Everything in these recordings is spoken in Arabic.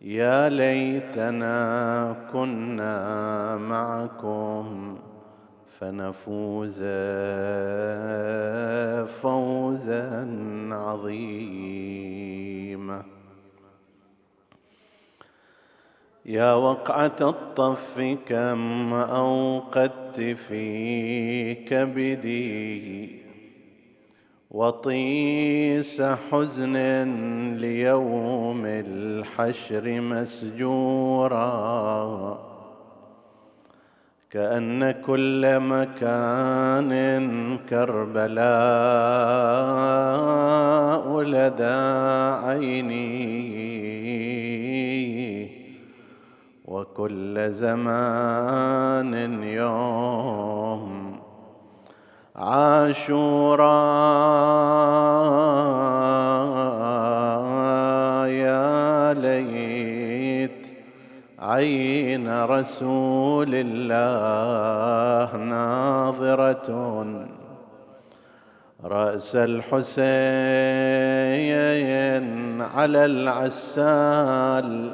يا ليتنا كنا معكم فنفوز فوزا عظيما. يا وقعة الطف كم أوقدت في كبدي وطيس حزن ليوم الحشر مسجورا. كأن كل مكان كربلاء لدى عيني. وكل زمان يوم عاشوراء يا ليت عين رسول الله ناظرة. رأس الحسين على العسال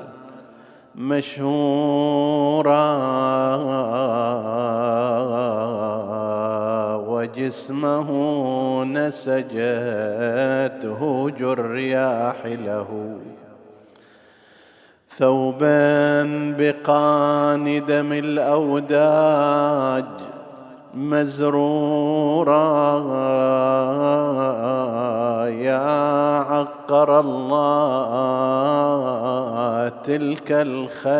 مشهورا. وجسمه نسجته الرياح له. ثوبا بقان دم الأوداج مزرورا. يا عقر الله تلك الخيل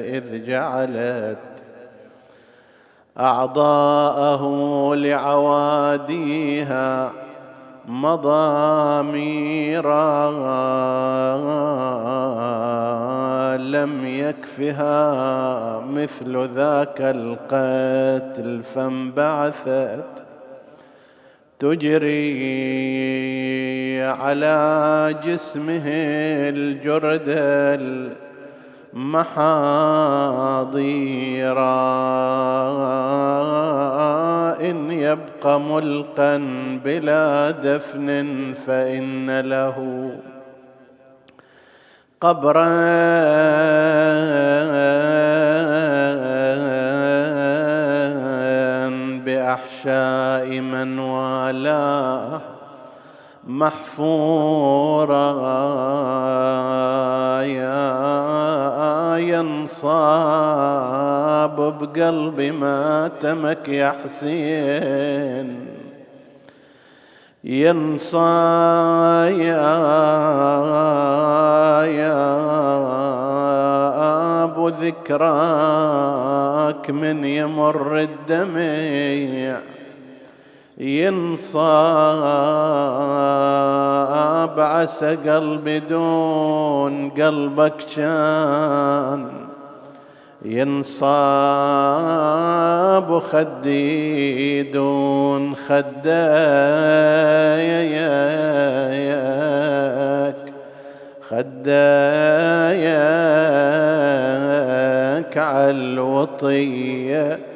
إذ جعلت أعضاءه لعواديها مضاميرا لم يكفها مثل ذاك القتل فانبعثت تجري على جسمه الجردل محاضيرا. إن يبق ملقا بلا دفن فإن له قبرا. بأحشاء من والاه. محفورا يا ينصاب بقلبي ما تمك يا حسين. ينصى يا يا أبو ذكراك من يمر الدمع ينصاب عسى قلبي دون قلبك كان. ينصاب خدي دون خداياك خداياك على الوطية.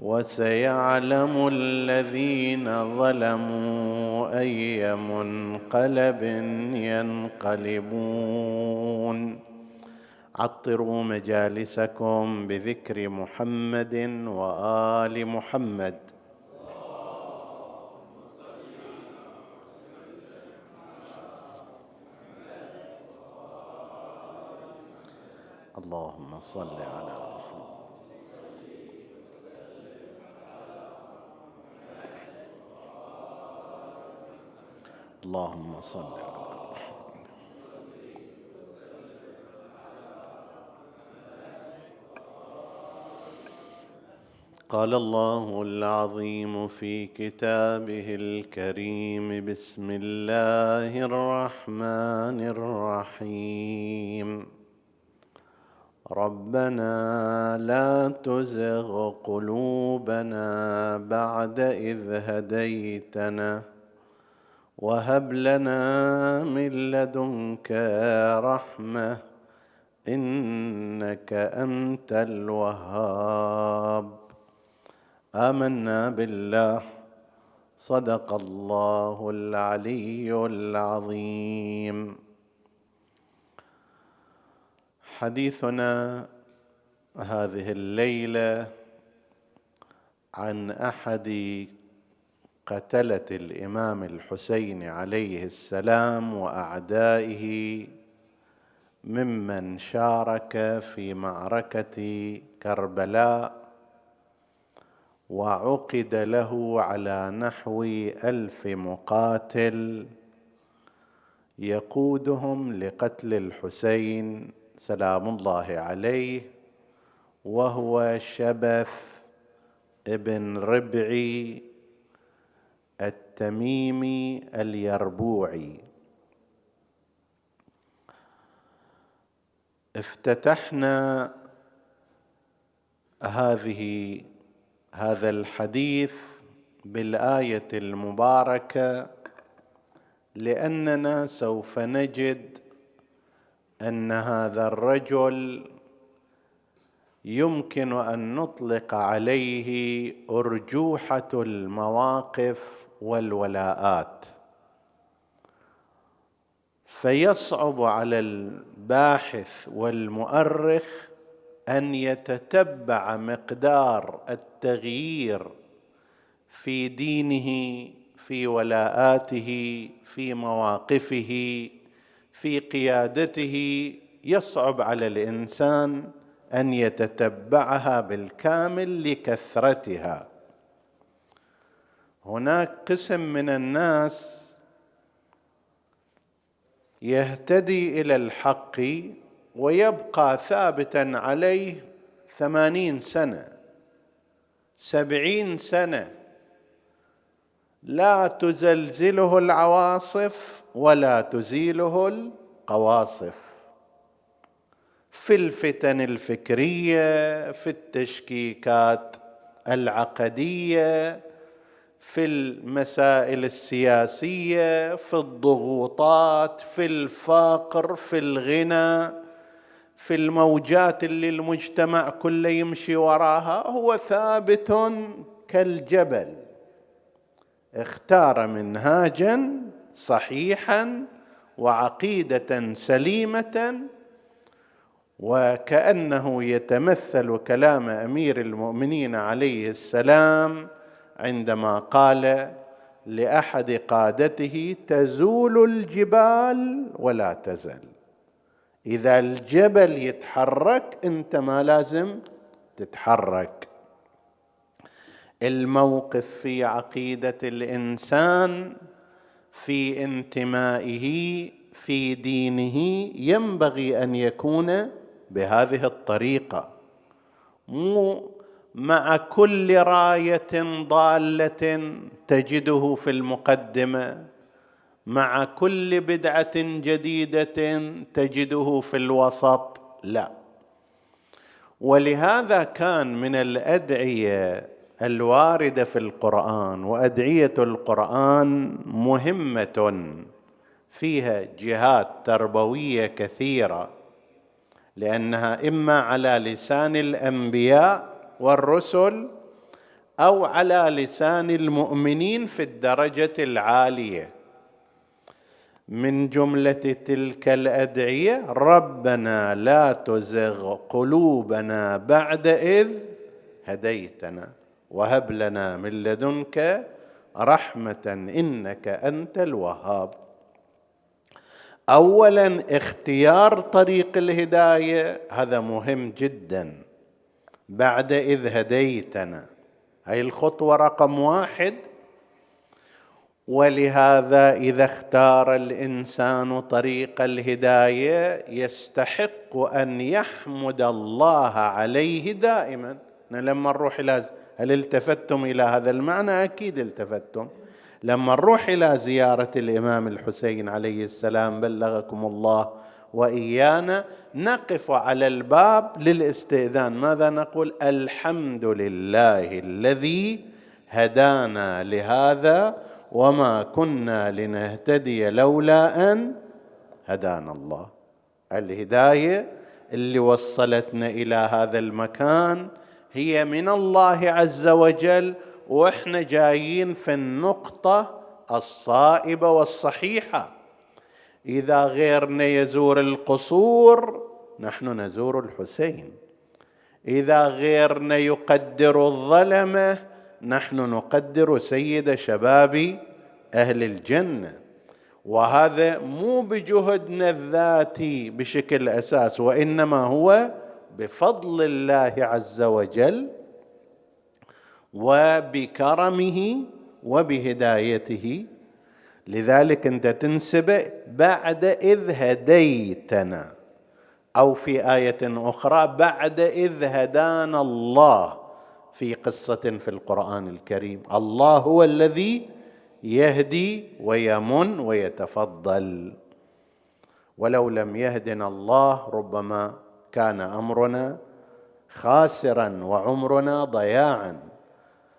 وسيعلم الذين ظلموا أي منقلب ينقلبون. عطروا مجالسكم بذكر محمد وآل محمد. اللهم صل على اللهم صل على قال الله العظيم في كتابه الكريم بسم الله الرحمن الرحيم. ربنا لا تزغ قلوبنا بعد إذ هديتنا. وهب لنا من لدنك رحمة إنك أنت الوهاب. آمنا بالله. صدق الله العلي العظيم. حديثنا هذه الليلة عن أحد قتله الإمام الحسين عليه السلام وأعدائه ممن شارك في معركة كربلاء وعقد له على نحو ألف مقاتل يقودهم لقتل الحسين سلام الله عليه وهو شبث ابن ربعي التميمي اليربوعي افتتحنا هذه هذا الحديث بالآية المباركة لأننا سوف نجد أن هذا الرجل يمكن أن نطلق عليه أرجوحة المواقف والولاءات. فيصعب على الباحث والمؤرخ أن يتتبع مقدار التغيير في دينه في ولاءاته في مواقفه في قيادته. يصعب على الإنسان أن يتتبعها بالكامل لكثرتها. هناك قسم من الناس يهتدي إلى الحق ويبقى ثابتا عليه ثمانين سنة سبعين سنة. لا تزلزله العواصف ولا تزيله القواصف. في الفتن الفكرية في التشكيكات العقدية في المسائل السياسية في الضغوطات في الفقر في الغنى في الموجات اللي المجتمع كله يمشي وراها. هو ثابت كالجبل. اختار منهاجا صحيحا وعقيدة سليمة وكأنه يتمثل كلام أمير المؤمنين عليه السلام عندما قال لأحد قادته تزول الجبال ولا تزل. إذا الجبل يتحرك أنت ما لازم تتحرك. الموقف في عقيدة الإنسان في انتمائه في دينه ينبغي أن يكون بهذه الطريقة. مو مع كل راية ضالة تجده في المقدمة مع كل بدعة جديدة تجده في الوسط لا. ولهذا كان من الأدعية الواردة في القرآن وأدعية القرآن مهمة فيها جهات تربوية كثيرة لأنها إما على لسان الأنبياء والرسل أو على لسان المؤمنين في الدرجة العالية. من جملة تلك الأدعية ربنا لا تزغ قلوبنا بعد إذ هديتنا. وهب لنا من لدنك رحمة إنك أنت الوهاب. اولا اختيار طريق الهداية. هذا مهم جدا. بعد إذ هديتنا. هي الخطوة رقم واحد. ولهذا إذا اختار الإنسان طريق الهداية يستحق أن يحمد الله عليه دائما. لما نروح إلى هل التفتتم إلى هذا المعنى؟ أكيد التفتتم لما نروح إلى زيارة الإمام الحسين عليه السلام بلغكم الله وإيانا نقف على الباب للاستئذان. ماذا نقول؟ الحمد لله الذي هدانا لهذا وما كنا لنهتدي لولا أن هدانا الله. الهداية اللي وصلتنا إلى هذا المكان هي من الله عز وجل وإحنا جايين في النقطة الصائبة والصحيحة. إذا غيرنا يزور القصور نحن نزور الحسين. إذا غيرنا يقدر الظلمه نحن نقدر سيد شباب أهل الجنة. وهذا مو بجهدنا الذاتي بشكل أساس وإنما هو بفضل الله عز وجل وبكرمه وبهدايته. لذلك أنت تنسب بعد إذ هديتنا. أو في آية أخرى بعد إذ هدانا الله. في قصة في القرآن الكريم الله هو الذي يهدي ويمن ويتفضل. ولو لم يهدنا الله ربما كان أمرنا خاسرا وعمرنا ضياعا.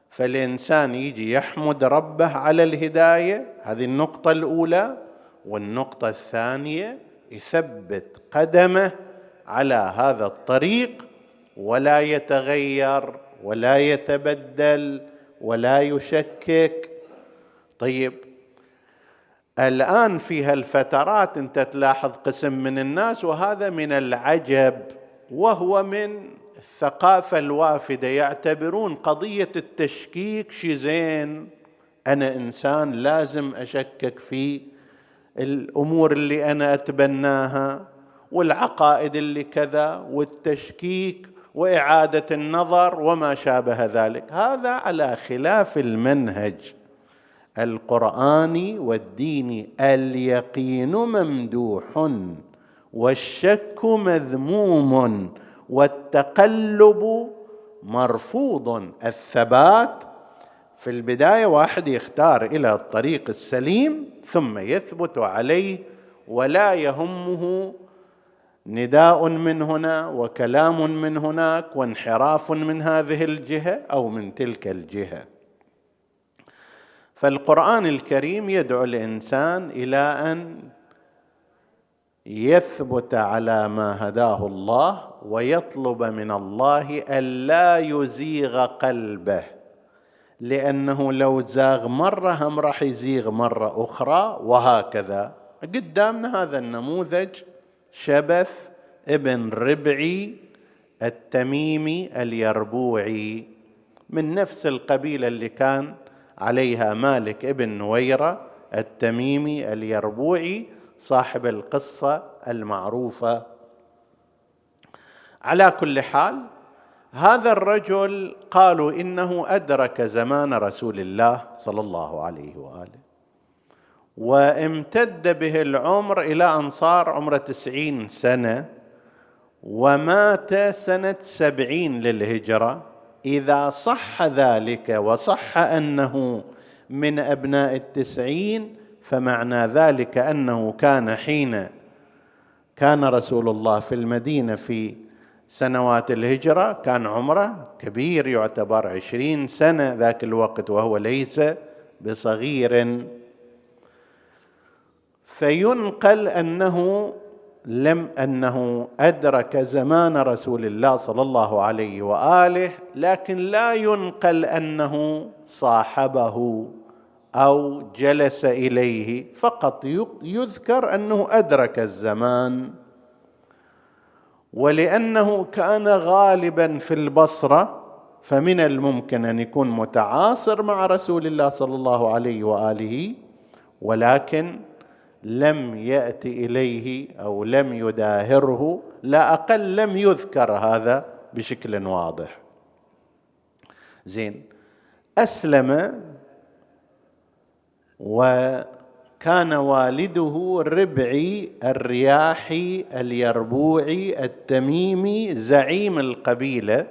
فالإنسان يجي يحمد ربه على الهداية. هذه النقطة الأولى. والنقطة الثانية يثبت قدمه على هذا الطريق ولا يتغير ولا يتبدل ولا يشكك. طيب الآن في هالفترات أنت تلاحظ قسم من الناس وهذا من العجب وهو من الثقافة الوافدة. يعتبرون قضية التشكيك شيء زين. أنا إنسان لازم أشكك في الأمور اللي أنا أتبناها والعقائد اللي كذا والتشكيك وإعادة النظر وما شابه ذلك. هذا على خلاف المنهج القرآني والديني. اليقين ممدوح والشك مذموم والتقلب مرفوض. الثبات في البداية واحد يختار إلى الطريق السليم ثم يثبت عليه ولا يهمه نداء من هنا وكلام من هناك وانحراف من هذه الجهة أو من تلك الجهة. فالقرآن الكريم يدعو الإنسان إلى أن يثبت على ما هداه الله ويطلب من الله ألا يزيغ قلبه. لأنه لو زاغ مره هم راح يزيغ مرة أخرى وهكذا. قدامنا هذا النموذج شبث ابن ربعي التميمي اليربوعي من نفس القبيلة اللي كان عليها مالك ابن نويرة التميمي اليربوعي صاحب القصة المعروفة. على كل حال هذا الرجل قالوا إنه أدرك زمان رسول الله صلى الله عليه وآله. وامتد به العمر إلى ان صار عمره تسعين سنة ومات سنة سبعين للهجرة. إذا صح ذلك وصح أنه من أبناء التسعين فمعنى ذلك أنه كان حين كان رسول الله في المدينة في سنوات الهجرة كان عمره كبير يعتبر عشرين سنة ذاك الوقت وهو ليس بصغير. فينقل أنه لم أنه أدرك زمان رسول الله صلى الله عليه وآله لكن لا ينقل أنه صاحبه أو جلس إليه فقط يذكر أنه أدرك الزمان. ولأنه كان غالبا في البصرة فمن الممكن أن يكون متعاصر مع رسول الله صلى الله عليه وآله ولكن لم يأت إليه أو لم يداهره لا أقل لم يذكر هذا بشكل واضح. زين أسلم وكان والده ربعي الرياحي اليربوعي التميمي زعيم القبيلة.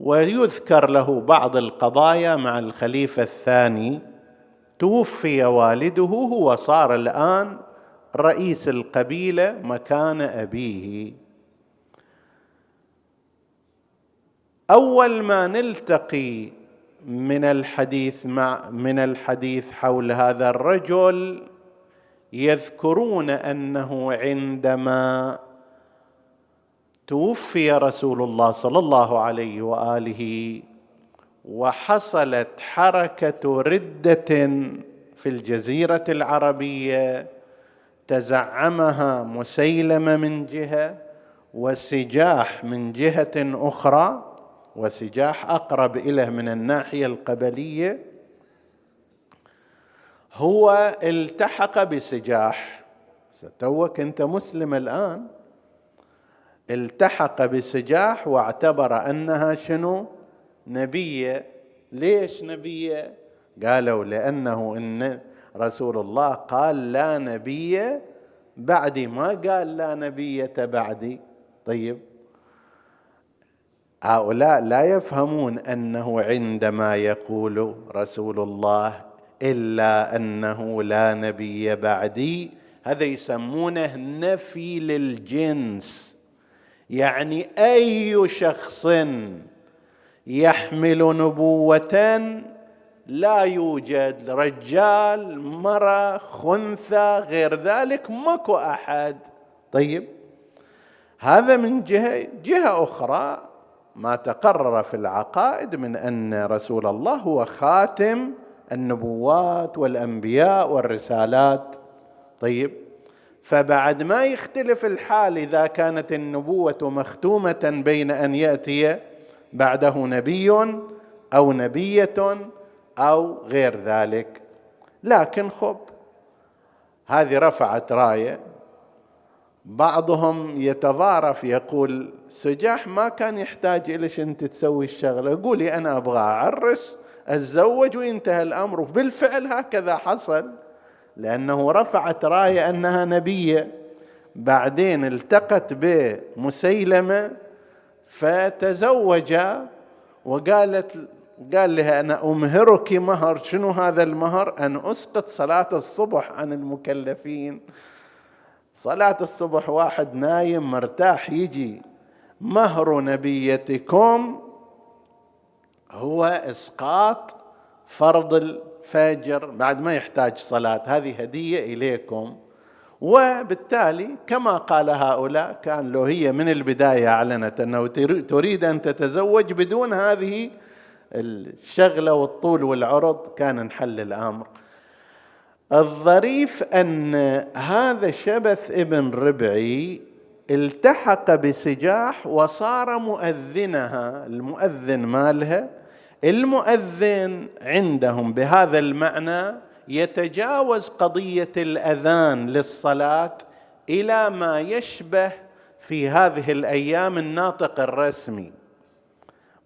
ويذكر له بعض القضايا مع الخليفة الثاني. توفي والده هو صار الآن رئيس القبيلة مكان أبيه. أول ما نلتقي من الحديث مع من الحديث حول هذا الرجل يذكرون أنه عندما توفي رسول الله صلى الله عليه وآله وحصلت حركة ردة في الجزيرة العربية تزعمها مسيلمه من جهة وسجاح من جهة أخرى وسجاح أقرب إليه من الناحية القبلية هو التحق بسجاح. ستوك أنت مسلم الآن. التحق بسجاح واعتبر أنها شنو؟ نبية. ليش نبية؟ قالوا لأنه إن رسول الله قال لا نبي بعدي ما قال لا نبية بعدي طيب. هؤلاء لا يفهمون أنه عندما يقول رسول الله إلا أنه لا نبي بعدي هذا يسمونه نفي للجنس. يعني أي شخص يحمل نبوة لا يوجد رجال مرة خنثى غير ذلك ماكو أحد. طيب هذا من جهة جهة أخرى. ما تقرر في العقائد من أن رسول الله هو خاتم النبوات والأنبياء والرسالات. طيب فبعد ما يختلف الحال إذا كانت النبوة مختومة بين أن يأتي بعده نبي أو نبية أو غير ذلك. لكن خب هذه رفعت راية بعضهم يتضارف يقول سجاح ما كان يحتاج إليش أنت تسوي الشغلة. قولي أنا أبغى أعرس أتزوج وينتهى الأمر. وبالفعل هكذا حصل لأنه رفعت راية أنها نبية. بعدين التقت بمسيلمة فتزوجا وقالت قال لها أنا أمهرك مهر. شنو هذا المهر؟ أن أسقط صلاة الصبح عن المكلفين. صلاة الصبح واحد نايم مرتاح يجي. مهر نبيتكم هو إسقاط فرض الفجر بعد ما يحتاج صلاة. هذه هدية إليكم. وبالتالي كما قال هؤلاء كان لو هي من البداية أعلنت أنه تريد أن تتزوج بدون هذه الشغلة والطول والعرض كان انحل الأمر. الظريف أن هذا شبث ابن ربعي التحق بسجاح وصار مؤذنها المؤذن مالها المؤذن عندهم بهذا المعنى يتجاوز قضية الأذان للصلاة إلى ما يشبه في هذه الأيام الناطق الرسمي.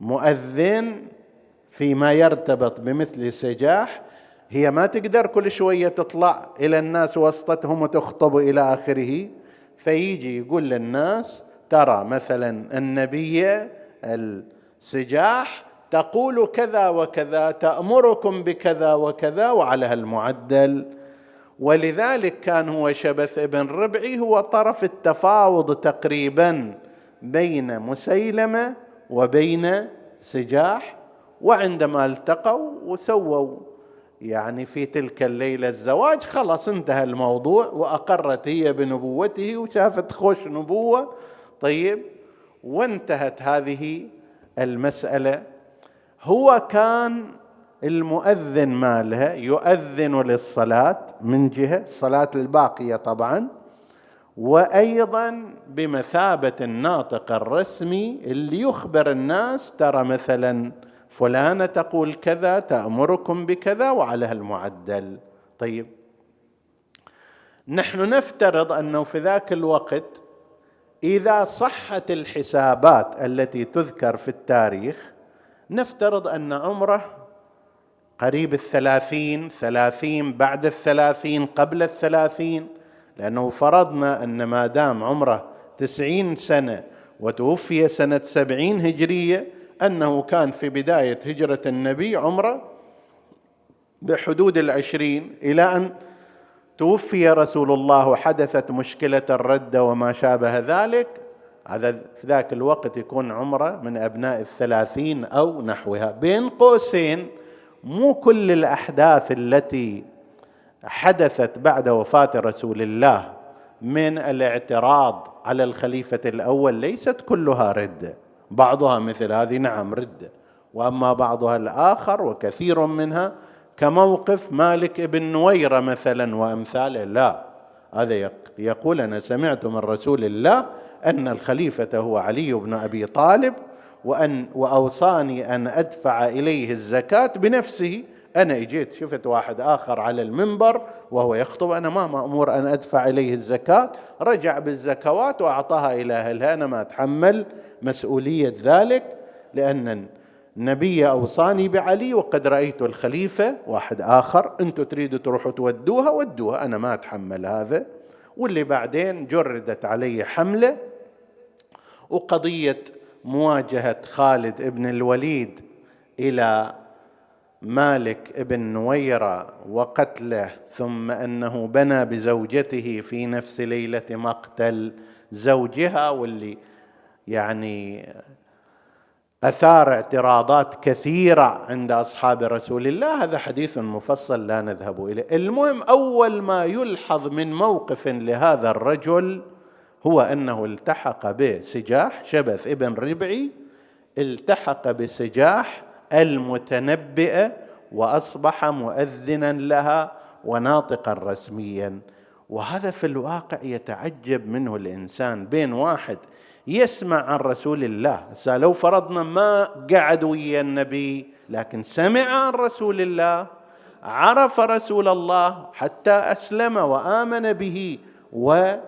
مؤذن فيما يرتبط بمثل سجاح هي ما تقدر كل شوية تطلع إلى الناس وسطتهم وتخطب إلى آخره. فيجي يقول للناس ترى مثلا النبي السجاح تقول كذا وكذا تأمركم بكذا وكذا وعلى هالمعدل ولذلك كان هو شبث ابن ربعي هو طرف التفاوض تقريبا بين مسيلمة وبين سجاح وعندما التقوا وسووا يعني في تلك الليلة الزواج خلاص انتهى الموضوع وأقرت هي بنبوته وشافت خوش نبوة. طيب وانتهت هذه المسألة. هو كان المؤذن مالها يؤذن للصلاة من جهة الصلاه الباقية طبعا وأيضا بمثابة الناطق الرسمي اللي يخبر الناس ترى مثلا فلانة تقول كذا تأمركم بكذا وعلى هالمعدل طيب. نحن نفترض أنه في ذاك الوقت إذا صحت الحسابات التي تذكر في التاريخ نفترض أن عمره قريب الثلاثين ثلاثين بعد الثلاثين قبل الثلاثين لأنه فرضنا أن ما دام عمره تسعين سنة وتوفي سنة سبعين هجرية أنه كان في بداية هجرة النبي عمرة بحدود العشرين إلى أن توفي رسول الله وحدثت مشكلة الردة وما شابه ذلك. هذا في ذاك الوقت يكون عمرة من أبناء الثلاثين أو نحوها. بين قوسين مو كل الأحداث التي حدثت بعد وفاة رسول الله من الاعتراض على الخليفة الأول ليست كلها رده بعضها مثل هذه نعم رده وأما بعضها الآخر وكثير منها كموقف مالك بن نويرة مثلا وأمثاله لا. هذا يقول أنا سمعت من رسول الله أن الخليفة هو علي بن أبي طالب وأن وأوصاني أن أدفع إليه الزكاة بنفسه أنا إجيت شفت واحد آخر على المنبر وهو يخطب أنا ما مأمور أن أدفع إليه الزكاة رجع بالزكوات وأعطاها إلى أهلها أنا ما أتحمل مسؤولية ذلك لأن النبي أوصاني بعلي وقد رأيت الخليفة واحد آخر أنتم تريدوا تروحوا تودوها ودوها أنا ما أتحمل هذا. واللي بعدين جردت علي حملة وقضية مواجهة خالد بن الوليد إلى مالك ابن نويرة وقتله ثم أنه بنى بزوجته في نفس ليلة مقتل زوجها واللي يعني أثار اعتراضات كثيرة عند أصحاب رسول الله. هذا حديث مفصل لا نذهب إليه. المهم أول ما يلحظ من موقف لهذا الرجل هو أنه التحق بسجاح شبث ابن ربعي التحق بسجاح المتنبئه وأصبح مؤذنا لها وناطقا رسميا. وهذا في الواقع يتعجب منه الإنسان. بين واحد يسمع عن رسول الله لو فرضنا ما قعد ويا النبي لكن سمع عن رسول الله عرف رسول الله حتى أسلم وآمن به ونقل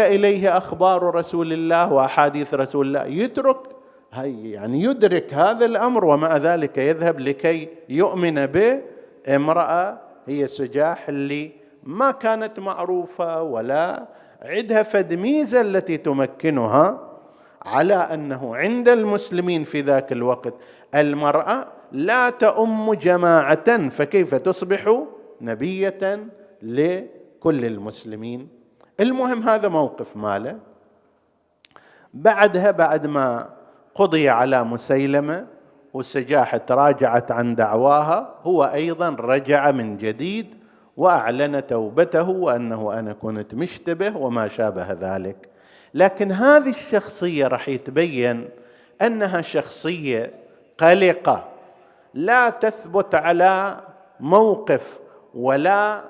إليه أخبار رسول الله وأحاديث رسول الله يترك هي يعني يدرك هذا الأمر ومع ذلك يذهب لكي يؤمن بامراه هي سجاح اللي ما كانت معروفة ولا عندها فد ميزه التي تمكنها على أنه عند المسلمين في ذاك الوقت المرأة لا تؤم جماعة فكيف تصبح نبية لكل المسلمين؟ المهم هذا موقف ماله. بعدها بعد ما قضي على مسيلمة وسجاحه تراجعت عن دعواها هو أيضا رجع من جديد وأعلن توبته وأنه أنا كنت مشتبه وما شابه ذلك. لكن هذه الشخصية راح يتبين أنها شخصية قلقة لا تثبت على موقف ولا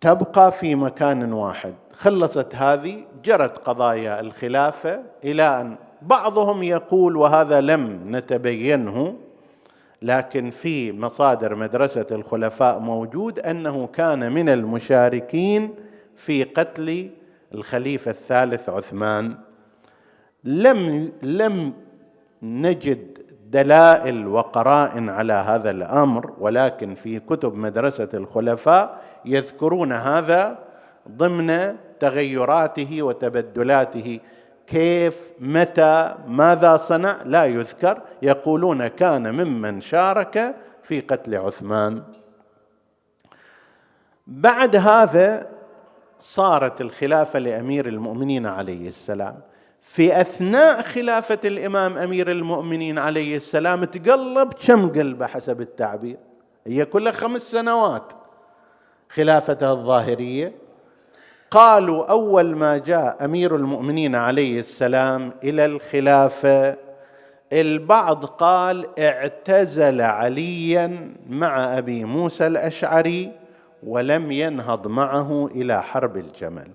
تبقى في مكان واحد. خلصت هذه جرت قضايا الخلافة إلى أن بعضهم يقول وهذا لم نتبينه لكن في مصادر مدرسة الخلفاء موجود أنه كان من المشاركين في قتل الخليفة الثالث عثمان. لم لم نجد دلائل وقرائن على هذا الأمر ولكن في كتب مدرسة الخلفاء يذكرون هذا ضمن تغيراته وتبدلاته. كيف متى ماذا صنع؟ لا يذكر. يقولون كان ممن شارك في قتل عثمان. بعد هذا صارت الخلافة لأمير المؤمنين عليه السلام. في أثناء خلافة الإمام أمير المؤمنين عليه السلام تقلب كم قلبة حسب التعبير. هي كلها خمس سنوات خلافته الظاهرية. قالوا أول ما جاء أمير المؤمنين عليه السلام إلى الخلافة البعض قال اعتزل عليا مع أبي موسى الأشعري ولم ينهض معه إلى حرب الجمل.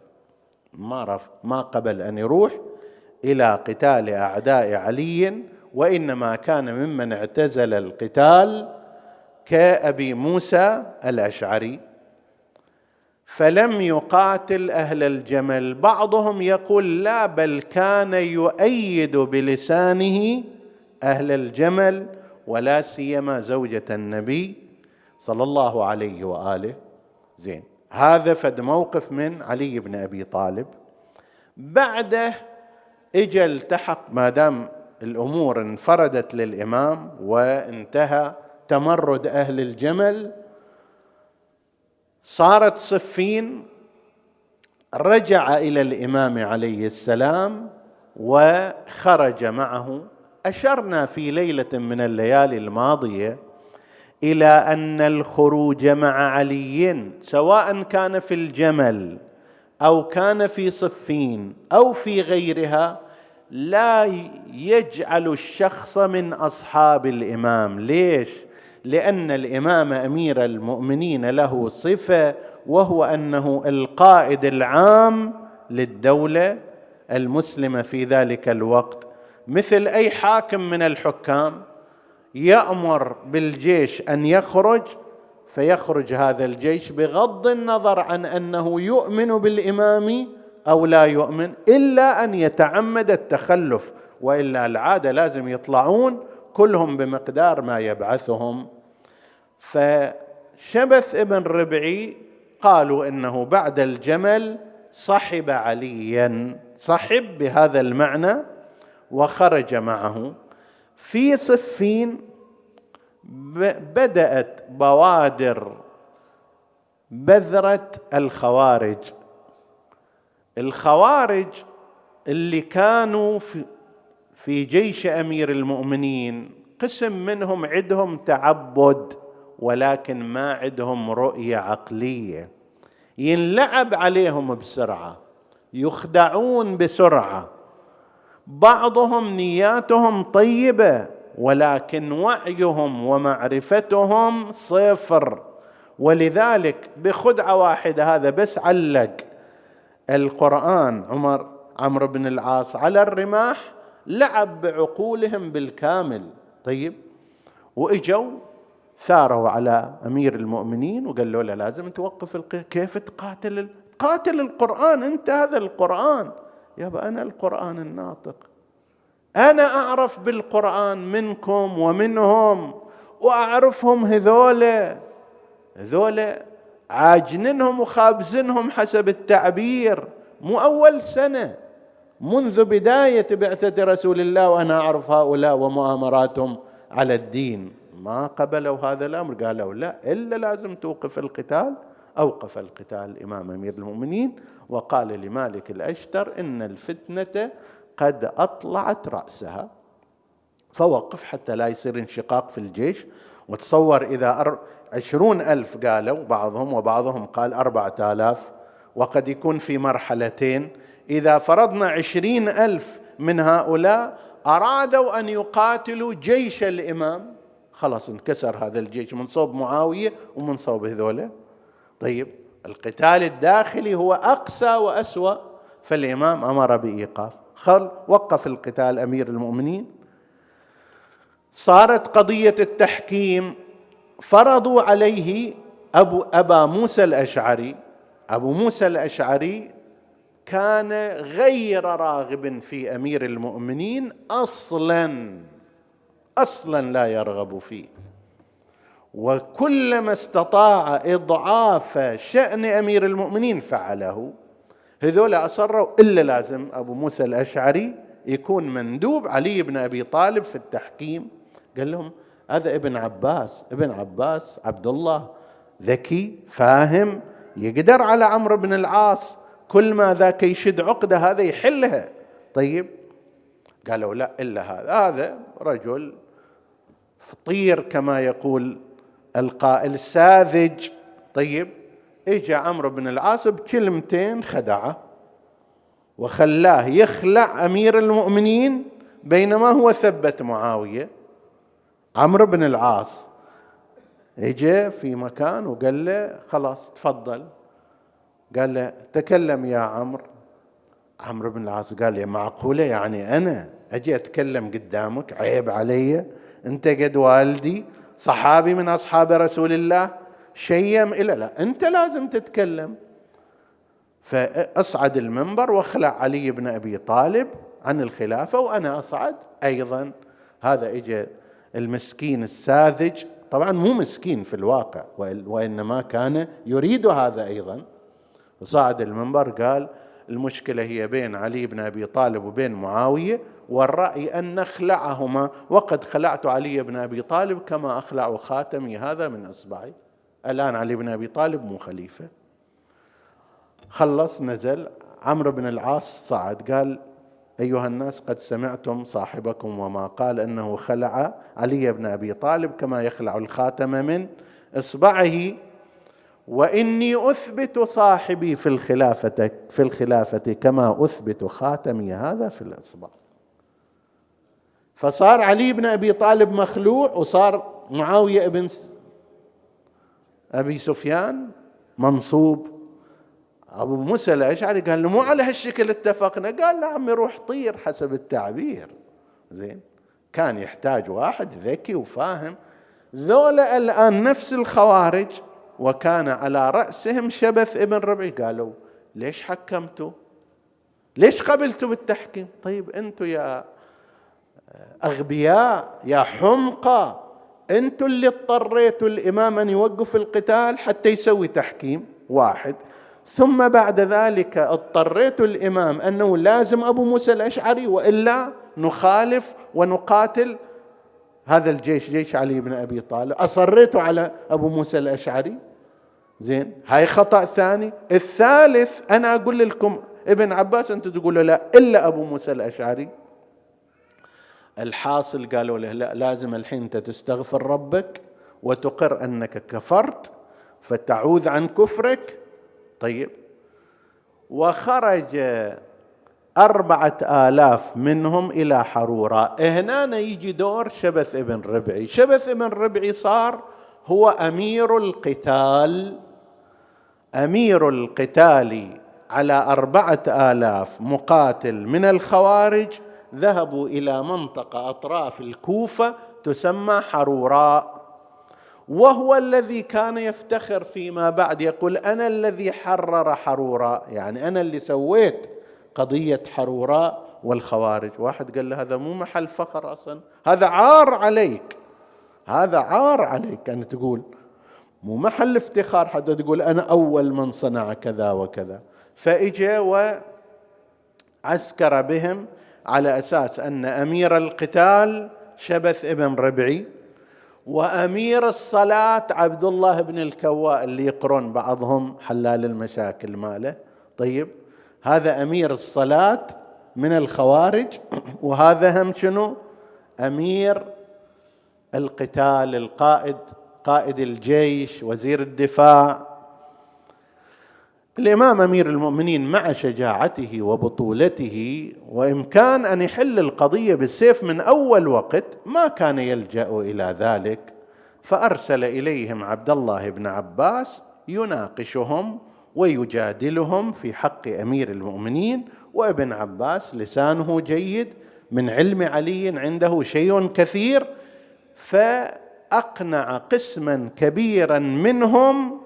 ما رف ما قبل أن يروح إلى قتال أعداء علي وإنما كان ممن اعتزل القتال كأبي موسى الأشعري. فلم يقاتل أهل الجمل. بعضهم يقول لا بل كان يؤيد بلسانه أهل الجمل ولا سيما زوجة النبي صلى الله عليه وآله. زين هذا فد موقف من علي بن أبي طالب. بعده اجى التحق ما دام الأمور انفردت للإمام وانتهى تمرد أهل الجمل صارت صفين رجع إلى الإمام عليه السلام وخرج معه. أشرنا في ليلة من الليالي الماضية إلى أن الخروج مع علي سواء كان في الجمل أو كان في صفين أو في غيرها لا يجعل الشخص من أصحاب الإمام. ليش؟ لأن الإمام أمير المؤمنين له صفة وهو أنه القائد العام للدولة المسلمة في ذلك الوقت. مثل أي حاكم من الحكام يأمر بالجيش أن يخرج فيخرج هذا الجيش بغض النظر عن أنه يؤمن بالإمام أو لا يؤمن إلا أن يتعمد التخلف وإلا العادة لازم يطلعون كلهم بمقدار ما يبعثهم. فشبث ابن ربعي قالوا إنه بعد الجمل صحب عليا صحب بهذا المعنى وخرج معه. في صفين بدأت بوادر بذرة الخوارج. الخوارج اللي كانوا في في جيش أمير المؤمنين قسم منهم عندهم تعبد. ولكن ما عندهم رؤية عقلية. ينلعب عليهم بسرعة يخدعون بسرعة. بعضهم نياتهم طيبة ولكن وعيهم ومعرفتهم صفر. ولذلك بخدعة واحدة هذا بس علق القرآن. عمر عمرو بن العاص على الرماح لعب بعقولهم بالكامل. طيب وإجوا ثاروا على أمير المؤمنين وقالوا له لازم توقف. كيف تقاتل قاتل القرآن أنت هذا القرآن. يابا أنا القرآن الناطق. أنا أعرف بالقرآن منكم ومنهم وأعرفهم هذولا هذولا عاجننهم وخابزنهم حسب التعبير. مو أول سنة. منذ بداية بعثة رسول الله وأنا أعرف هؤلاء ومؤامراتهم على الدين. ما قبلوا هذا الأمر قالوا لا إلا لازم توقف القتال أوقف القتال الإمام أمير المؤمنين وقال لمالك الأشتر إن الفتنة قد أطلعت رأسها. فوقف حتى لا يصير انشقاق في الجيش. وتصور إذا عشرون ألف قالوا بعضهم وبعضهم قال أربعة آلاف. وقد يكون في مرحلتين. إذا فرضنا عشرين ألف من هؤلاء أرادوا أن يقاتلوا جيش الإمام. خلاص انكسر هذا الجيش من صوب معاوية ومن صوب هذولا. طيب القتال الداخلي هو أقسى وأسوأ فالإمام أمر بإيقاف. خل وقف القتال أمير المؤمنين. صارت قضية التحكيم. فرضوا عليه أبو أبا موسى الأشعري. أبو موسى الأشعري كان غير راغب في أمير المؤمنين أصلا. أصلا لا يرغب فيه. وكلما استطاع إضعاف شأن أمير المؤمنين فعله. هذول أصروا إلا لازم أبو موسى الأشعري يكون مندوب. علي بن أبي طالب في التحكيم قال لهم هذا ابن عباس ابن عباس عبد الله ذكي فاهم يقدر على عمرو بن العاص. كل ما ذاك يشد عقده هذا يحلها. طيب قالوا لا إلا هذا هذا رجل فطير كما يقول القائل. ساذج. طيب اجى عمرو بن العاص بكلمتين خدعه وخلاه يخلع أمير المؤمنين بينما هو ثبت معاوية. عمرو بن العاص اجى في مكان وقال له خلاص تفضل. قال له تكلم يا عمرو. عمرو بن العاص قال لي معقولة يعني أنا أجي أتكلم قدامك عيب علي. انت قد والدي صحابي من أصحاب رسول الله شيم إلى لا انت لازم تتكلم. فأصعد المنبر واخلع علي بن أبي طالب عن الخلافة وأنا أصعد أيضا. هذا اجى المسكين الساذج. طبعا مو مسكين في الواقع وإنما كان يريد هذا أيضا. وصعد المنبر قال المشكلة هي بين علي بن أبي طالب وبين معاوية. والرأي أن نخلعهما وقد خلعت علي بن أبي طالب كما أخلع خاتمي. هذا من أصبعي. الآن علي بن أبي طالب مو خليفة. خلص نزل. عمرو بن العاص صعد. قال أيها الناس قد سمعتم صاحبكم وما قال أنه خلع علي بن أبي طالب كما يخلع الخاتم من إصبعه. وإني أثبت صاحبي في الخلافة في الخلافة كما أثبت خاتمي. هذا في الإصبع. فصار علي بن أبي طالب مخلوع وصار معاوية بن أبي سفيان منصوب. أبو موسى الأشعري قال له مو على هالشكل اتفقنا؟ قال له عمي روح طير حسب التعبير. زين. كان يحتاج واحد ذكي وفاهم. ذولا الآن نفس الخوارج وكان على رأسهم شبث ابن ربعي قالوا ليش حكمتوا؟ ليش قبلتوا بالتحكيم؟ طيب أنتم يا أغبياء يا حمقى أنتم اللي اضطريتوا الإمام أن يوقف القتال حتى يسوي تحكيم واحد. ثم بعد ذلك اضطريت الإمام أنه لازم أبو موسى الأشعري وإلا نخالف ونقاتل. هذا الجيش جيش علي بن أبي طالب. أصريت على أبو موسى الأشعري. زين هاي خطأ ثاني. الثالث أنا أقول لكم ابن عباس أنتم تقولوا لا إلا أبو موسى الأشعري. الحاصل قالوا له لا لازم الحين أنت تستغفر ربك وتقر أنك كفرت فتعوذ عن كفرك. طيب. وخرج أربعة آلاف منهم إلى حروراء هنا يجي دور شبث ابن ربعي. شبث ابن ربعي صار هو أمير القتال أمير القتال على أربعة آلاف مقاتل من الخوارج ذهبوا إلى منطقة أطراف الكوفة تسمى حروراء وهو الذي كان يفتخر فيما بعد يقول أنا الذي حرر حروراء يعني أنا اللي سويت قضية حروراء والخوارج. واحد قال له هذا مو محل فخر أصلا هذا عار عليك. هذا عار عليك ان تقول. مو محل افتخار حتى تقول أنا أول من صنع كذا وكذا. فإجا وعسكر بهم على أساس أن أمير القتال شبث ابن ربعي وأمير الصلاة عبد الله بن الكواء اللي يقرون بعضهم حلال المشاكل ماله. طيب هذا أمير الصلاة من الخوارج وهذا هم شنو؟ أمير القتال القائد قائد الجيش وزير الدفاع الإمام أمير المؤمنين مع شجاعته وبطولته وامكان أن يحل القضية بالسيف من أول وقت ما كان يلجأ إلى ذلك. فأرسل إليهم عبد الله بن عباس يناقشهم ويجادلهم في حق أمير المؤمنين وابن عباس لسانه جيد من علم علي عنده شيء كثير فأقنع قسما كبيرا منهم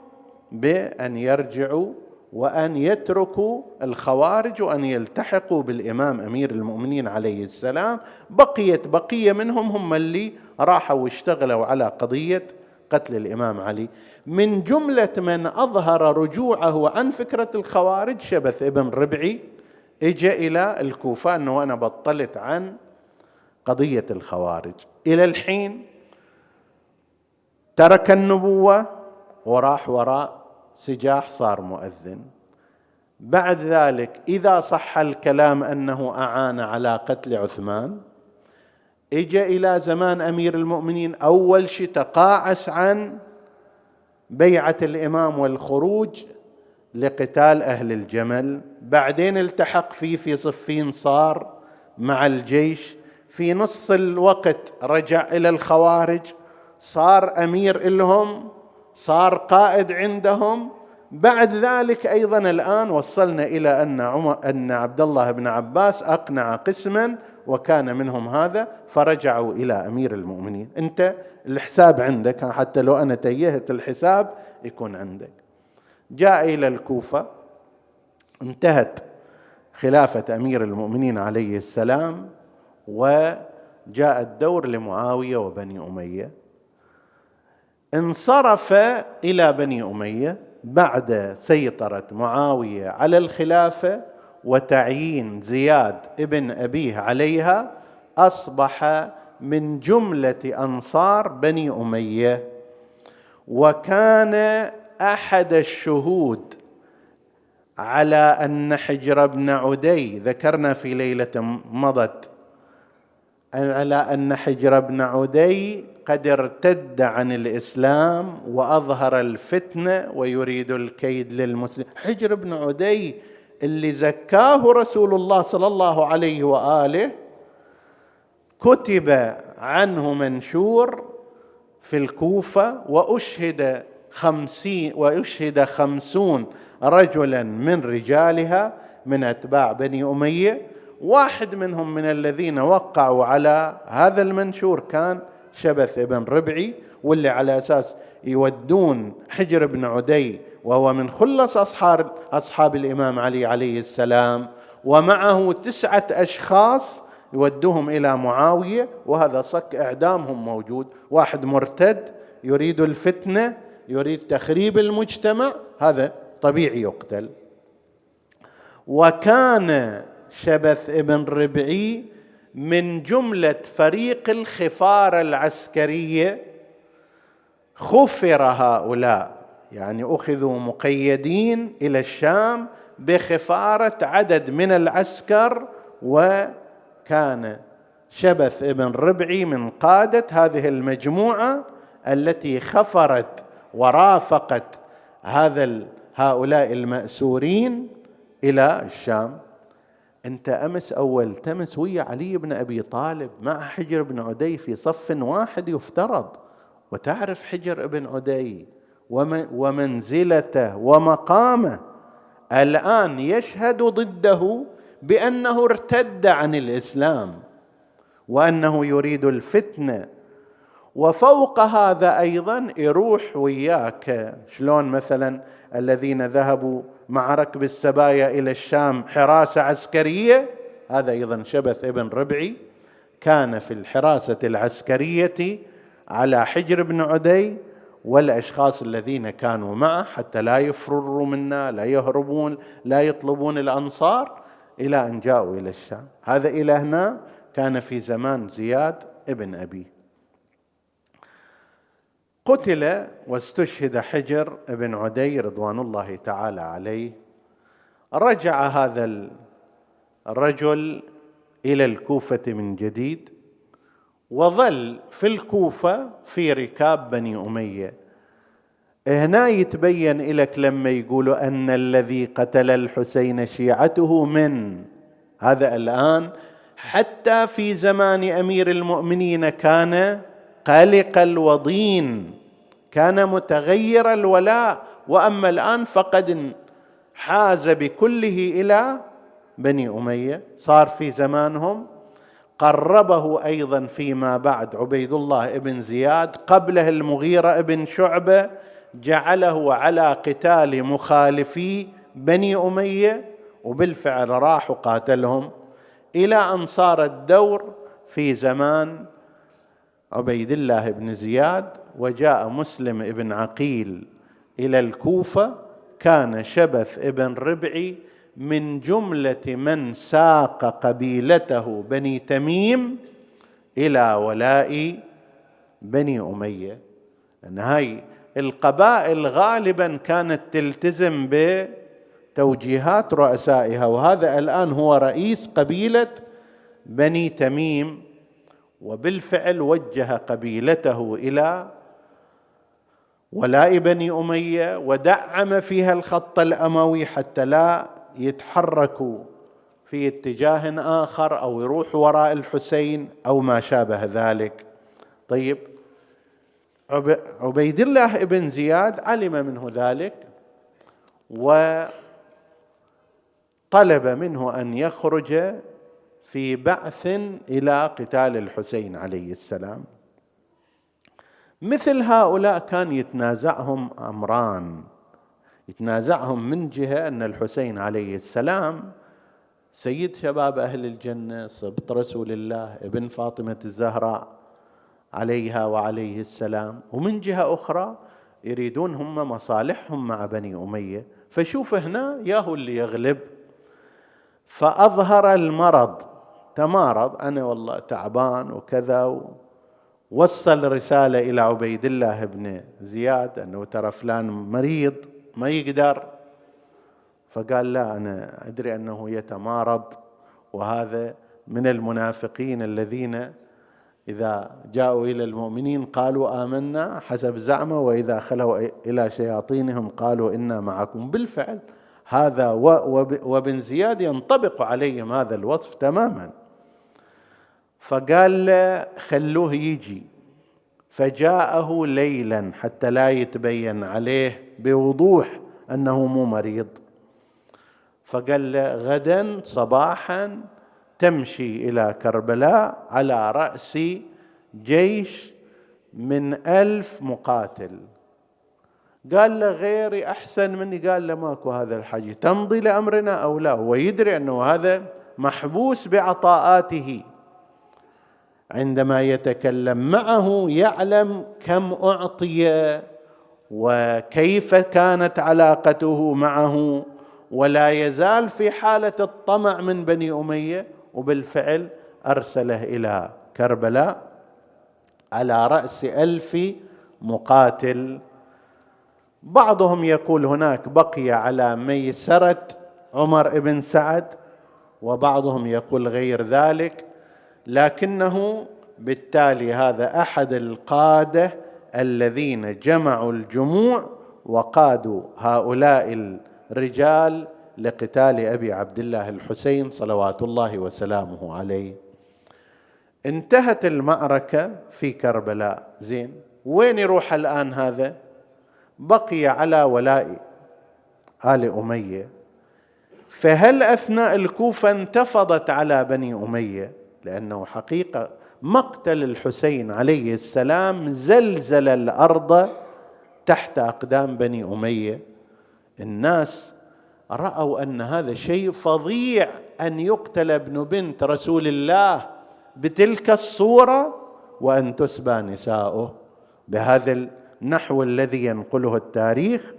بأن يرجعوا وأن يتركوا الخوارج وأن يلتحقوا بالإمام أمير المؤمنين عليه السلام. بقيت بقية منهم هم اللي راحوا واشتغلوا على قضية قتل الإمام علي. من جملة من أظهر رجوعه عن فكرة الخوارج شبث ابن ربعي اجى إلى الكوفة أنه أنا بطلت عن قضية الخوارج. إلى الحين ترك النبوة وراح وراء سجاح صار مؤذن. بعد ذلك إذا صح الكلام أنه أعان على قتل عثمان اجى إلى زمان أمير المؤمنين أول شيء تقاعس عن بيعة الإمام والخروج لقتال أهل الجمل. بعدين التحق فيه في صفين صار مع الجيش. في نص الوقت رجع إلى الخوارج صار أمير لهم صار قائد عندهم. بعد ذلك أيضا الآن وصلنا إلى أن عمر أن عبد الله بن عباس أقنع قسما وكان منهم هذا فرجعوا إلى أمير المؤمنين. أنت الحساب عندك حتى لو أنا تيهت الحساب يكون عندك. جاء إلى الكوفة انتهت خلافة أمير المؤمنين عليه السلام وجاء الدور لمعاوية وبني أمية. انصرف إلى بني أمية بعد سيطرة معاوية على الخلافة وتعيين زياد ابن أبيه عليها أصبح من جملة أنصار بني أمية. وكان أحد الشهود على أن حجر بن عدي ذكرنا في ليلة مضت على أن حجر بن عدي قد ارتد عن الإسلام وأظهر الفتنة ويريد الكيد للمسلم. حجر بن عدي اللي زكاه رسول الله صلى الله عليه وآله كتب عنه منشور في الكوفة وأشهد خمسين وأشهد خمسون رجلا من رجالها من أتباع بني أمية. واحد منهم من الذين وقعوا على هذا المنشور كان شبث بن ربعي واللي على أساس يودون حجر بن عدي وهو من خلص اصحاب أصحاب الإمام علي عليه السلام ومعه تسعة أشخاص يودوهم إلى معاوية وهذا صك إعدامهم موجود. واحد مرتد يريد الفتنة يريد تخريب المجتمع هذا طبيعي يقتل. وكان شبث ابن ربعي من جملة فريق الخفاره العسكريه خفر هؤلاء. يعني أخذوا مقيدين إلى الشام بخفارة عدد من العسكر وكان شبث ابن ربعي من قادة هذه المجموعة التي خفرت ورافقت هذا هؤلاء المأسورين إلى الشام. أنت أمس أول تمس ويا علي بن أبي طالب مع حجر بن عدي في صف واحد يفترض. وتعرف حجر بن عدي ومنزلته ومقامه الآن يشهد ضده بأنه ارتد عن الإسلام وأنه يريد الفتنه وفوق هذا أيضا يروح وياك. شلون مثلا الذين ذهبوا مع ركب السبايا إلى الشام حراسة عسكرية. هذا أيضا شبث ابن ربعي. كان في الحراسة العسكرية على حجر بن عدي والأشخاص الذين كانوا معه حتى لا يفرروا منا لا يهربون لا يطلبون الأنصار إلى أن جاءوا إلى الشام. هذا إلى هنا. كان في زمان زياد ابن أبي قتل واستشهد حجر بن عدي رضوان الله تعالى عليه. رجع هذا الرجل إلى الكوفة من جديد وظل في الكوفة في ركاب بني أمية. هنا يتبين لك لما يقولوا أن الذي قتل الحسين شيعته من هذا الآن حتى في زمان أمير المؤمنين كان قلق الوضين. كان متغير الولاء وأما الآن فقد حاز بكله إلى بني أمية. صار في زمانهم. قربه أيضا فيما بعد عبيد الله بن زياد قبله المغيرة بن شعبة جعله على قتال مخالفي بني أمية وبالفعل راح وقاتلهم. إلى أن صار الدور في زمان عبيد الله بن زياد وجاء مسلم بن عقيل إلى الكوفة كان شبث ابن ربعي من جملة من ساق قبيلته بني تميم إلى ولاء بني أمية. إن هاي القبائل غالبا كانت تلتزم توجيهات رؤسائها وهذا الآن هو رئيس قبيلة بني تميم. وبالفعل وجه قبيلته إلى ولاء بني أمية ودعم فيها الخط الأموي حتى لا يتحركوا في اتجاه آخر أو يروحوا وراء الحسين أو ما شابه ذلك. طيب عبيد الله بن زياد علم منه ذلك وطلب منه أن يخرج في بعث إلى قتال الحسين عليه السلام. مثل هؤلاء كان يتنازعهم أمران. يتنازعهم من جهة أن الحسين عليه السلام سيد شباب أهل الجنة صبط رسول الله ابن فاطمة الزهراء عليها وعليه السلام. ومن جهة أخرى يريدون هم مصالحهم مع بني أمية. فشوف هنا ياهو اللي يغلب. فأظهر المرض. تمارض أنا والله تعبان وكذا وصل رسالة إلى عبيد الله بن زياد أنه ترى فلان مريض ما يقدر. فقال لا أنا أدري أنه يتمارض وهذا من المنافقين الذين إذا جاءوا إلى المؤمنين قالوا آمنا حسب زعمه وإذا خلوا إلى شياطينهم قالوا إنا معكم. بالفعل هذا وابن زياد ينطبق عليهم هذا الوصف تماما. فقال له خلوه يجي. فجاءه ليلا حتى لا يتبين عليه بوضوح أنه مو مريض. فقال له غدا صباحا تمشي إلى كربلاء على رأس جيش من ألف مقاتل. قال له غيري أحسن مني. قال له ماكو هذا الحاجة. تمضي لأمرنا أو لا؟ هو يدري أنه هذا محبوس بعطاءاته. عندما يتكلم معه يعلم كم أعطي وكيف كانت علاقته معه ولا يزال في حالة الطمع من بني أمية وبالفعل أرسله إلى كربلاء على رأس ألف مقاتل. بعضهم يقول هناك بقي على ميسرة عمر بن سعد وبعضهم يقول غير ذلك. لكنه بالتالي هذا أحد القادة الذين جمعوا الجموع وقادوا هؤلاء الرجال لقتال أبي عبد الله الحسين صلوات الله وسلامه عليه. انتهت المعركة في كربلاء. زين وين يروح الآن هذا؟ بقي على ولاء آل أمية. فهل أثناء الكوفة انتفضت على بني أمية؟ لأنه حقيقة مقتل الحسين عليه السلام زلزل الأرض تحت أقدام بني أمية. الناس رأوا أن هذا شيء فظيع أن يقتل ابن بنت رسول الله بتلك الصورة وأن تسبى نساؤه. بهذا النحو الذي ينقله التاريخ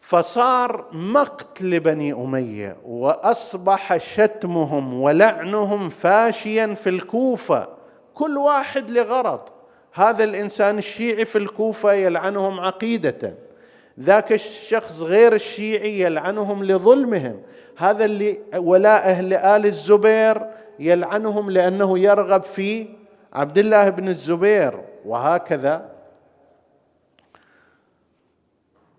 فصار مقت لبني أمية وأصبح شتمهم ولعنهم فاشيا في الكوفة. كل واحد لغرض. هذا الإنسان الشيعي في الكوفة يلعنهم عقيدة. ذاك الشخص غير الشيعي يلعنهم لظلمهم. هذا اللي ولاء أهل آل الزبير يلعنهم لأنه يرغب في عبد الله بن الزبير وهكذا.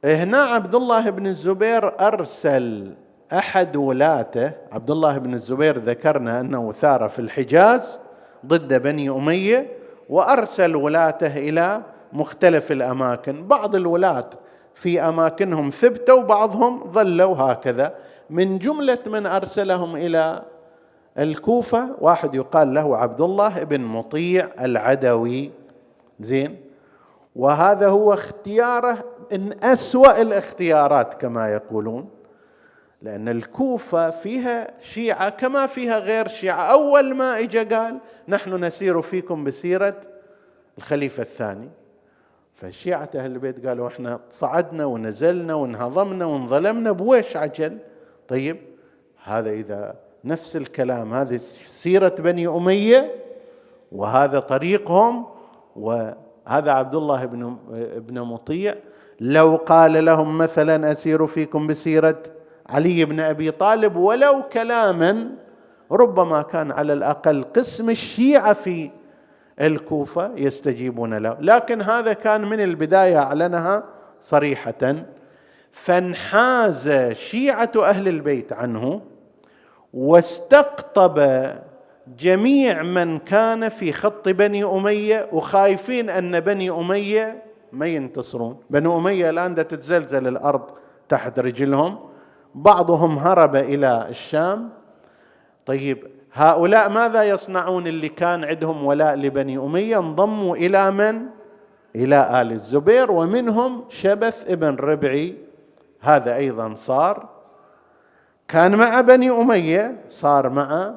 هنا عبد الله بن الزبير أرسل أحد ولاته عبد الله بن الزبير ذكرنا أنه ثار في الحجاز ضد بني أمية وأرسل ولاته إلى مختلف الأماكن. بعض الولاه في أماكنهم ثبتوا وبعضهم ظلوا هكذا. من جملة من أرسلهم إلى الكوفة واحد يقال له عبد الله بن مطيع العدوي. زين؟ وهذا هو اختياره إن أسوأ الاختيارات كما يقولون لأن الكوفة فيها شيعة كما فيها غير شيعة. أول ما اجى قال نحن نسير فيكم بسيرة الخليفة الثاني. فالشيعة أهل البيت قالوا إحنا صعدنا ونزلنا وانهضمنا وانظلمنا بويش عجل. طيب هذا إذا نفس الكلام هذه سيرة بني أمية وهذا طريقهم وهذا عبد الله بن بن مطيع لو قال لهم مثلا أسير فيكم بسيرة علي بن أبي طالب ولو كلاما ربما كان على الأقل قسم الشيعة في الكوفة يستجيبون له. لكن هذا كان من البداية أعلنها صريحة. فانحاز شيعة أهل البيت عنه واستقطب جميع من كان في خط بني أمية وخايفين أن بني أمية ما ينتصرون. بني أمية الآن تتزلزل الأرض تحت رجلهم. بعضهم هرب إلى الشام. طيب هؤلاء ماذا يصنعون اللي كان عندهم ولاء لبني أمية؟ انضموا إلى من؟ إلى آل الزبير. ومنهم شبث ابن ربعي. هذا أيضا صار. كان مع بني أمية صار مع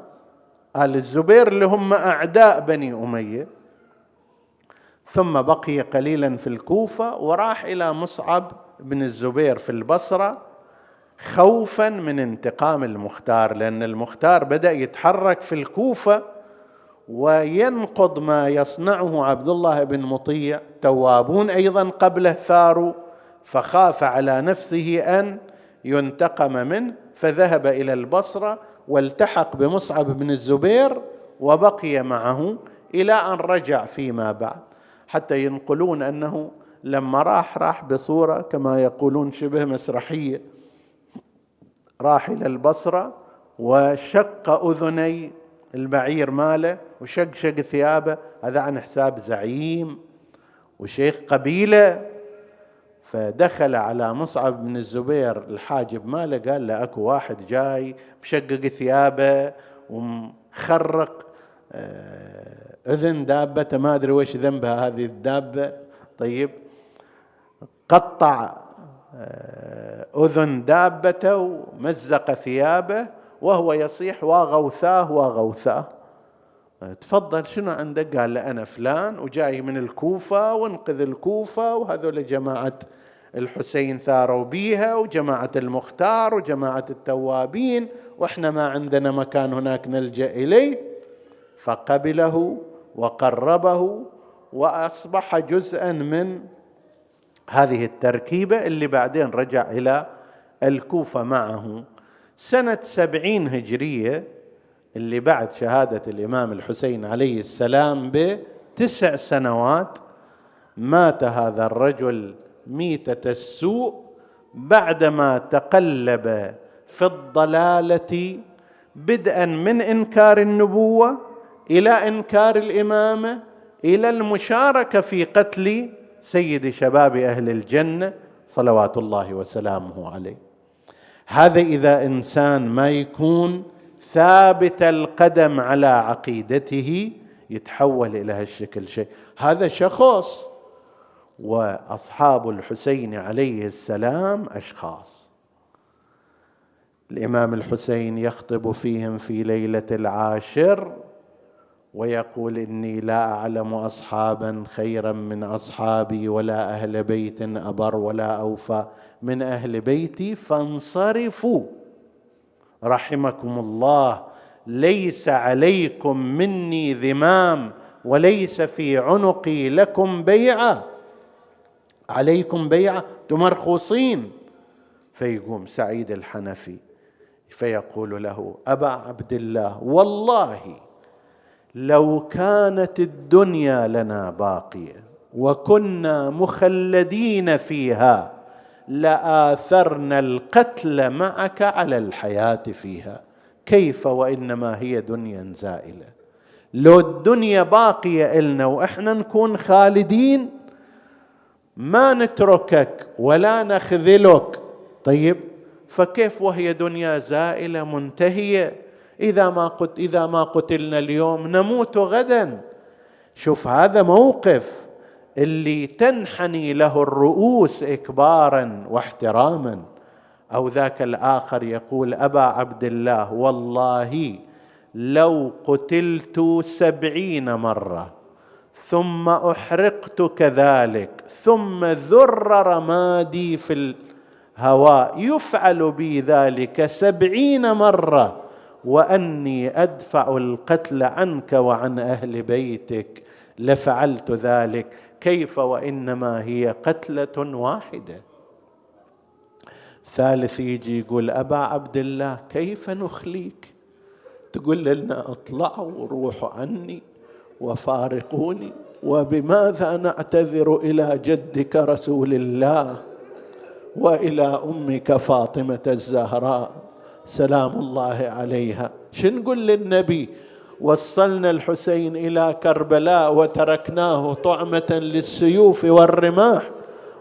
آل الزبير اللي هم أعداء بني أمية. ثم بقي قليلا في الكوفة وراح إلى مصعب بن الزبير في البصرة خوفا من انتقام المختار لأن المختار بدأ يتحرك في الكوفة وينقض ما يصنعه عبد الله بن مطيع توابون أيضا قبله ثاروا فخاف على نفسه أن ينتقم منه فذهب إلى البصرة والتحق بمصعب بن الزبير وبقي معه إلى أن رجع فيما بعد. حتى ينقلون أنه لما راح راح بصورة كما يقولون شبه مسرحية. راح إلى البصرة وشق أذني البعير ماله وشقشق ثيابه. هذا عن حساب زعيم وشيخ قبيلة. فدخل على مصعب بن الزبير الحاجب ماله قال له أكو واحد جاي مشقق ثيابه ومخرق آه، إذن دابته ما أدري وش ذنبها هذه الدابة. طيب قطع آه، أذن دابته ومزق ثيابه وهو يصيح واغوثاه واغوثاه تفضل شنو عندك؟ قال أنا فلان وجاي من الكوفة وانقذ الكوفة وهذول جماعة الحسين ثاروا بيها وجماعة المختار وجماعة التوابين وإحنا ما عندنا مكان هناك نلجأ إليه. فقبله وقربه وأصبح جزءا من هذه التركيبة اللي بعدين رجع إلى الكوفة معه. سنة سبعين هجرية اللي بعد شهادة الإمام الحسين عليه السلام بتسع سنوات مات هذا الرجل ميتة السوء بعدما تقلب في الضلالة بدءا من إنكار النبوة. إلى إنكار الإمامة إلى المشاركة في قتل سيد شباب أهل الجنة صلوات الله وسلامه عليه. هذا إذا إنسان ما يكون ثابت القدم على عقيدته يتحول إلى هالشكل شيء. هذا شخص وأصحاب الحسين عليه السلام أشخاص. الإمام الحسين يخطب فيهم في ليلة العاشر ويقول إني لا أعلم اصحابا خيرا من أصحابي ولا أهل بيت أبر ولا أوفى. من أهل بيتي فانصرفوا. رحمكم الله. ليس عليكم مني ذمام وليس في عنقي لكم بيعة. عليكم بيعة تمرخصين فيقوم سعيد الحنفي فيقول له أبا عبد الله والله لو كانت الدنيا لنا باقية وكنا مخلدين فيها لآثرنا القتل معك على الحياة فيها. كيف وإنما هي دنيا زائلة. لو الدنيا باقية إلنا وإحنا نكون خالدين ما نتركك ولا نخذلك. طيب فكيف وهي دنيا زائلة منتهية؟ إذا ما قت إذا ما قتلنا اليوم نموت غدا. شوف هذا موقف اللي تنحني له الرؤوس اكبارا واحتراما. أو ذاك الآخر يقول أبا عبد الله والله لو قتلت سبعين مرة ثم أحرقت كذلك ثم ذر رمادي في الهواء يفعل بي ذلك سبعين مرة. وأني أدفع القتل عنك وعن أهل بيتك. لفعلت ذلك. كيف وإنما هي قتلة واحدة. ثالث يجي يقول أبا عبد الله كيف نخليك؟ تقول لنا اطلعوا وروحوا عني وفارقوني. وبماذا نعتذر إلى جدك رسول الله وإلى أمك فاطمة الزهراء؟ سلام الله عليها. شو نقول للنبي؟ وصلنا الحسين إلى كربلاء وتركناه طعمة للسيوف والرماح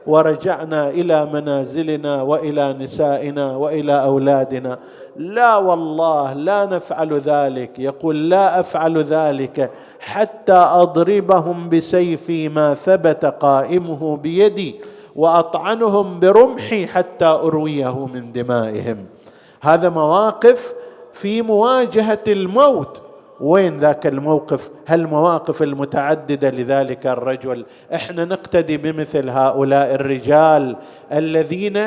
ورجعنا إلى منازلنا وإلى نسائنا وإلى أولادنا. لا والله لا نفعل ذلك. يقول لا أفعل ذلك حتى أضربهم بسيفي ما ثبت قائمه بيدي وأطعنهم برمحي حتى أرويه من دمائهم. هذا مواقف في مواجهة الموت. وين ذاك الموقف؟ هالمواقف المتعددة لذلك الرجل؟ إحنا نقتدي بمثل هؤلاء الرجال الذين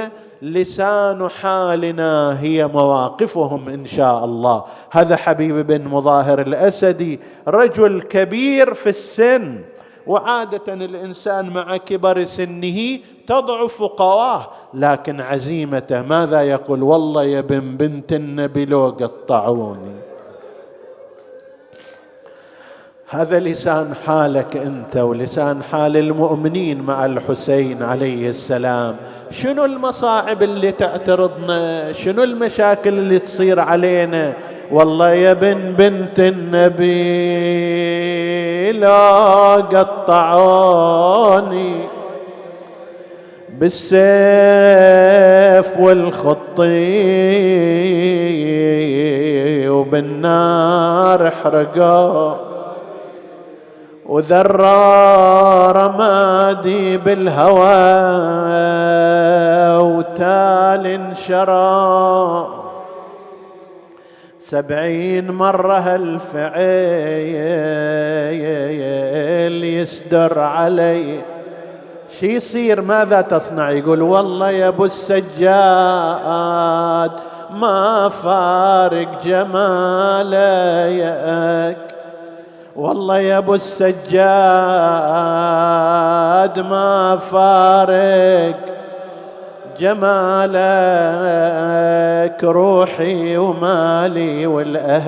لسان حالنا هي مواقفهم إن شاء الله. هذا حبيب بن مظاهر الأسدي رجل كبير في السن وعادة الإنسان مع كبر سنه تضعف قواه لكن عزيمته ماذا يقول؟ والله يا بن بنت النبي لو قطعوني. هذا لسان حالك أنت ولسان حال المؤمنين مع الحسين عليه السلام. شنو المصاعب اللي تعترضنا شنو المشاكل اللي تصير علينا؟ والله يا بن بنت النبي لا قطعوني بالسيف والخطي وبالنار احرقوا وذرى رمادي بالهوى وتال انشرى سبعين مرة هالفعيل يسدر علي. شي يصير؟ ماذا تصنع؟ يقول والله يا أبو السجاد ما فارق جمالك. والله يا أبو السجاد ما فارق. جمالك روحي ومالي والاهيل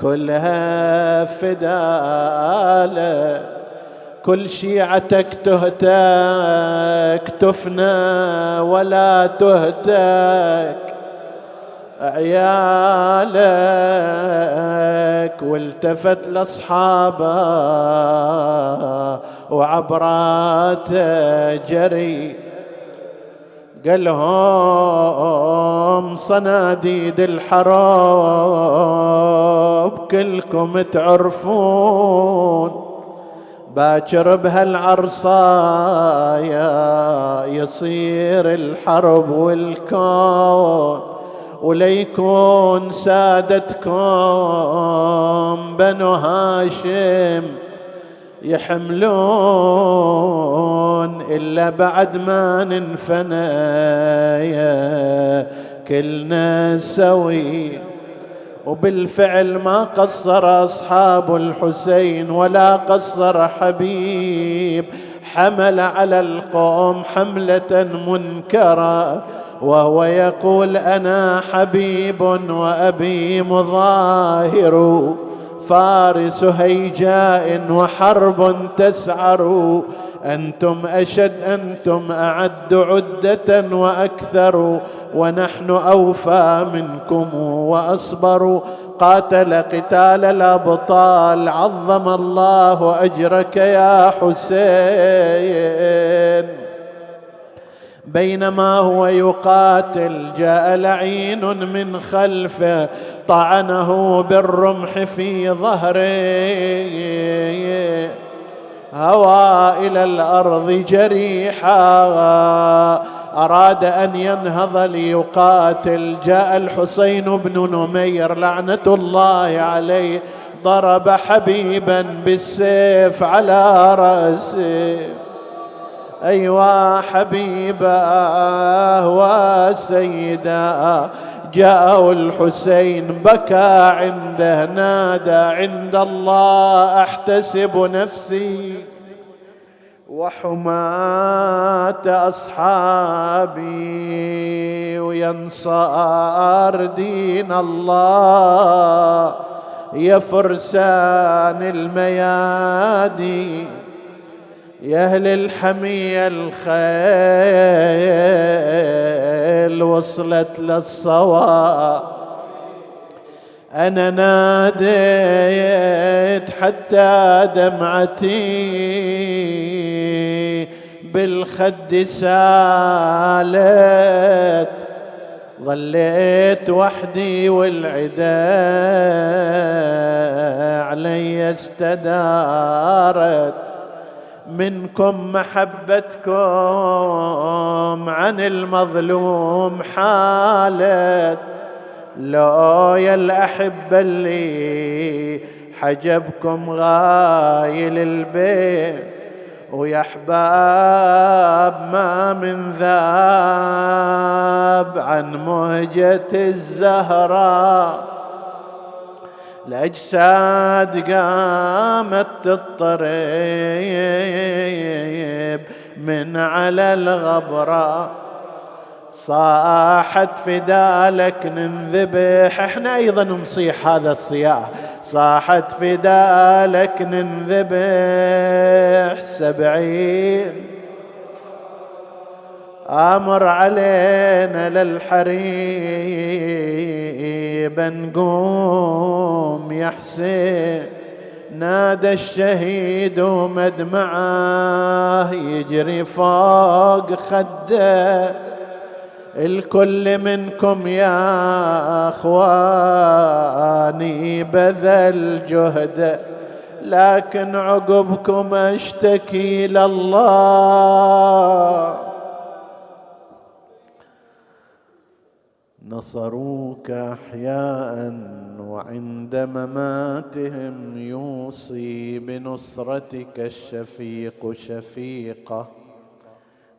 كلها فدالك كل شيعتك تهتك تفنى ولا تهتك. عيالك والتفت لاصحابه وعبراته جري قال لهم صناديد الحرب كلكم تعرفون. باكر بهالعرصايا يصير الحرب والكون. وليكون سادتكم بنو هاشم يحملون إلا بعد ما ننفنى كلنا سوي وبالفعل ما قصر أصحاب الحسين ولا قصر حبيب حمل على القوم حملة منكرة وهو يقول أنا حبيب وأبي مظاهر فارس هيجاء وحرب تسعر أنتم أشد أنتم أعد عدة وأكثر ونحن أوفى منكم وأصبر قاتل قتال الأبطال عظم الله أجرك يا حسين. بينما هو يقاتل جاء لعين من خلفه طعنه بالرمح في ظهره. هوى إلى الأرض جريحا. أراد أن ينهض ليقاتل. جاء الحسين بن نمير لعنة الله عليه. ضرب حبيبا بالسيف على رأسه. أيوا حبيبة وسيدا جاءوا الحسين بكى عنده نادى عند الله أحتسب نفسي. وحماة أصحابي وينصار دين الله يا فرسان الميادين يا أهل الحمية الخيل وصلت للصواب. أنا ناديت حتى دمعتي بالخد سالت. ظليت وحدي والعدا علي استدارت. منكم محبتكم عن المظلوم حالت. لو يا الأحبة اللي حجبكم غايل البيت. ويا احباب ما من ذاب عن مهجة الزهراء الأجساد قامت تضطرب من على الغبرة. صاحت فدالك ننذبح. إحنا أيضا نصيح هذا الصياح. صاحت فدالك ننذبح سبعين. آمر علينا للحريب نقوم يا حسين. نادى الشهيد ومدمعه يجري فوق خده. الكل منكم يا أخواني بذل جهده لكن عقبكم أشتكي لله نصروك أحياء وعند مماتهم يوصي بنصرتك الشفيق شفيقة.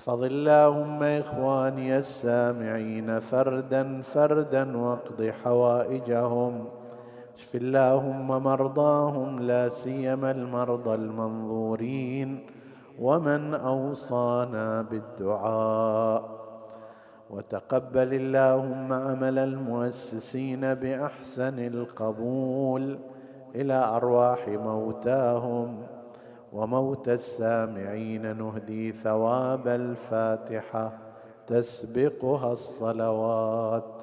احفظ اللهم إخواني السامعين فردا فردا واقض حوائجهم. اشف اللهم مرضاهم لا سيما المرضى المنظورين. ومن أوصانا بالدعاء. وتقبل اللهم عمل المؤسسين بأحسن القبول إلى أرواح موتاهم. وموت السامعين نهدي ثواب الفاتحة تسبقها الصلوات.